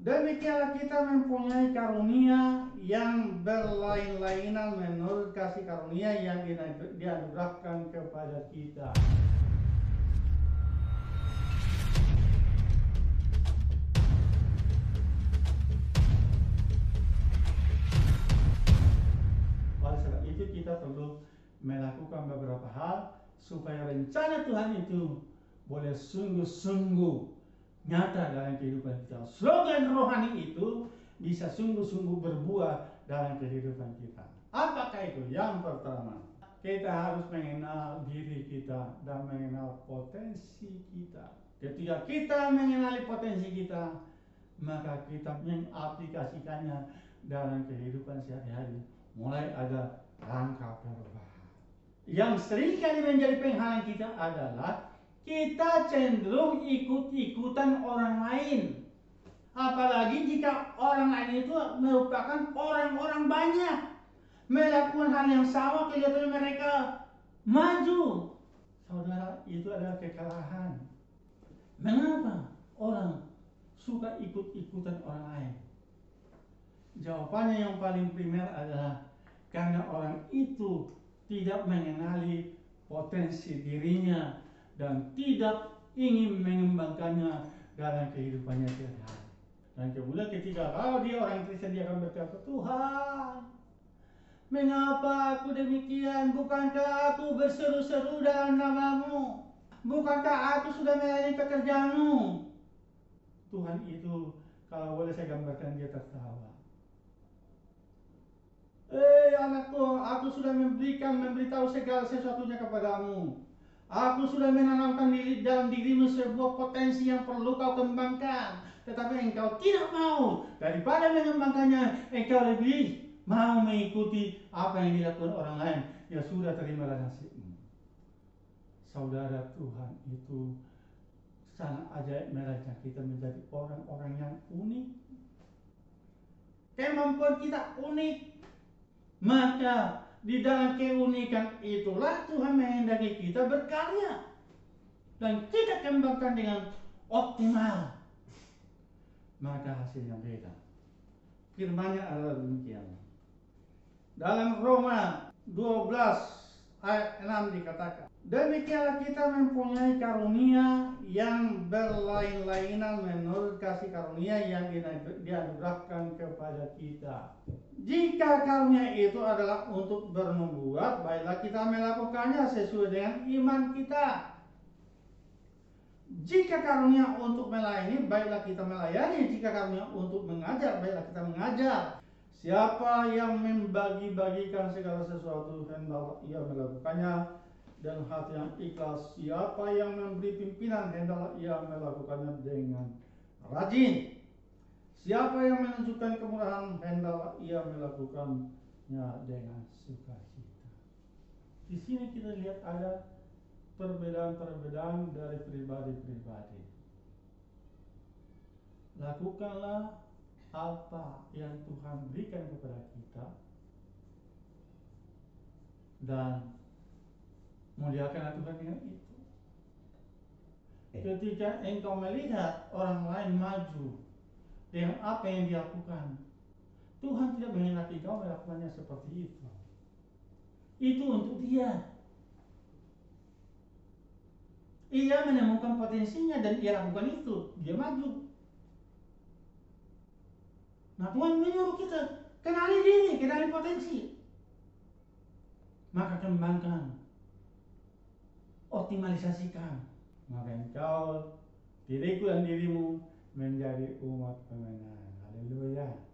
Demikianlah kita mempunyai karunia yang berlain-lainan menurut kasih karunia yang dianugerahkan kepada kita. Oleh sebab itu kita perlu melakukan beberapa hal supaya rencana Tuhan itu boleh sungguh-sungguh nyata dalam kehidupan kita. Slogan rohani itu bisa sungguh-sungguh berbuah dalam kehidupan kita. Apakah itu? Yang pertama, kita harus mengenal diri kita dan mengenal potensi kita. Ketika kita mengenali potensi kita, maka kita mengaplikasikannya dalam kehidupan sehari-hari. Mulai ada langkah perubahan. Yang sering kali menjadi penghalang kita adalah kita cenderung ikut-ikutan orang lain. Apalagi jika orang lain itu merupakan orang-orang banyak. Melakukan hal yang sama kelihatannya mereka maju. Saudara, itu adalah kekalahan. Mengapa orang suka ikut-ikutan orang lain? Jawabannya yang paling primer adalah karena orang itu tidak mengenali potensi dirinya dan tidak ingin mengembangkannya dalam kehidupannya sehari-hari. Dan kemudian ketika kalau dia orang Kristen dia akan berkata, Tuhan, mengapa aku demikian? Bukankah aku berseru-seru dalam namamu? Bukankah aku sudah melayani pekerjaanmu? Tuhan itu kalau boleh saya gambarkan dia tertawa. Eh anakku, aku sudah memberikan, memberitahu segala sesuatunya kepadamu. Aku sudah menanamkan di dalam dirimu sebuah potensi yang perlu kau kembangkan. Tetapi engkau tidak mau. Daripada mengembangkannya, engkau lebih mau mengikuti apa yang dilakukan orang lain. Ya sudah terimalah nasibmu. Saudara Tuhan itu sangat ajaib mereka kita menjadi orang-orang yang unik. Kemampuan kita unik. Maka di dalam keunikan itulah Tuhan menghendaki kita berkarya. Dan kita kembangkan dengan optimal. Maka hasilnya beda. Firmannya adalah demikian. Dalam Roma 12 ayat 6 dikatakan, Demikianlah kita mempunyai karunia yang berlain-lainan menurut kasih karunia yang dianugerahkan kepada kita. Jika karunia itu adalah untuk bernubuat, baiklah kita melakukannya sesuai dengan iman kita. Jika karunia untuk melayani, baiklah kita melayani. Jika karunia untuk mengajar, baiklah kita mengajar. Siapa yang membagi-bagikan segala sesuatu, hendaklah ia melakukannya dan hati yang ikhlas. Siapa yang memberi pimpinan, hendaklah ia melakukannya dengan rajin. Siapa yang menunjukkan kemurahan, hendaklah ia melakukannya dengan sukacita. Di sini kita lihat ada perbedaan-perbedaan dari pribadi-pribadi. Lakukanlah apa yang Tuhan berikan kepada kita dan muliakanlah Tuhan dengan itu. Ketika engkau melihat orang lain maju dengan apa yang dilakukan, Tuhan tidak menghendaki kau melakukannya seperti itu. Itu untuk dia. Ia menemukan potensinya dan ia lakukan itu, dia maju. Nah Tuhan menyuruh kita kenali diri, kenali potensi. Maka kembangkan, optimalisasikan. Maka engkau, diriku dan dirimu menjadi umat pemenang. Haleluya.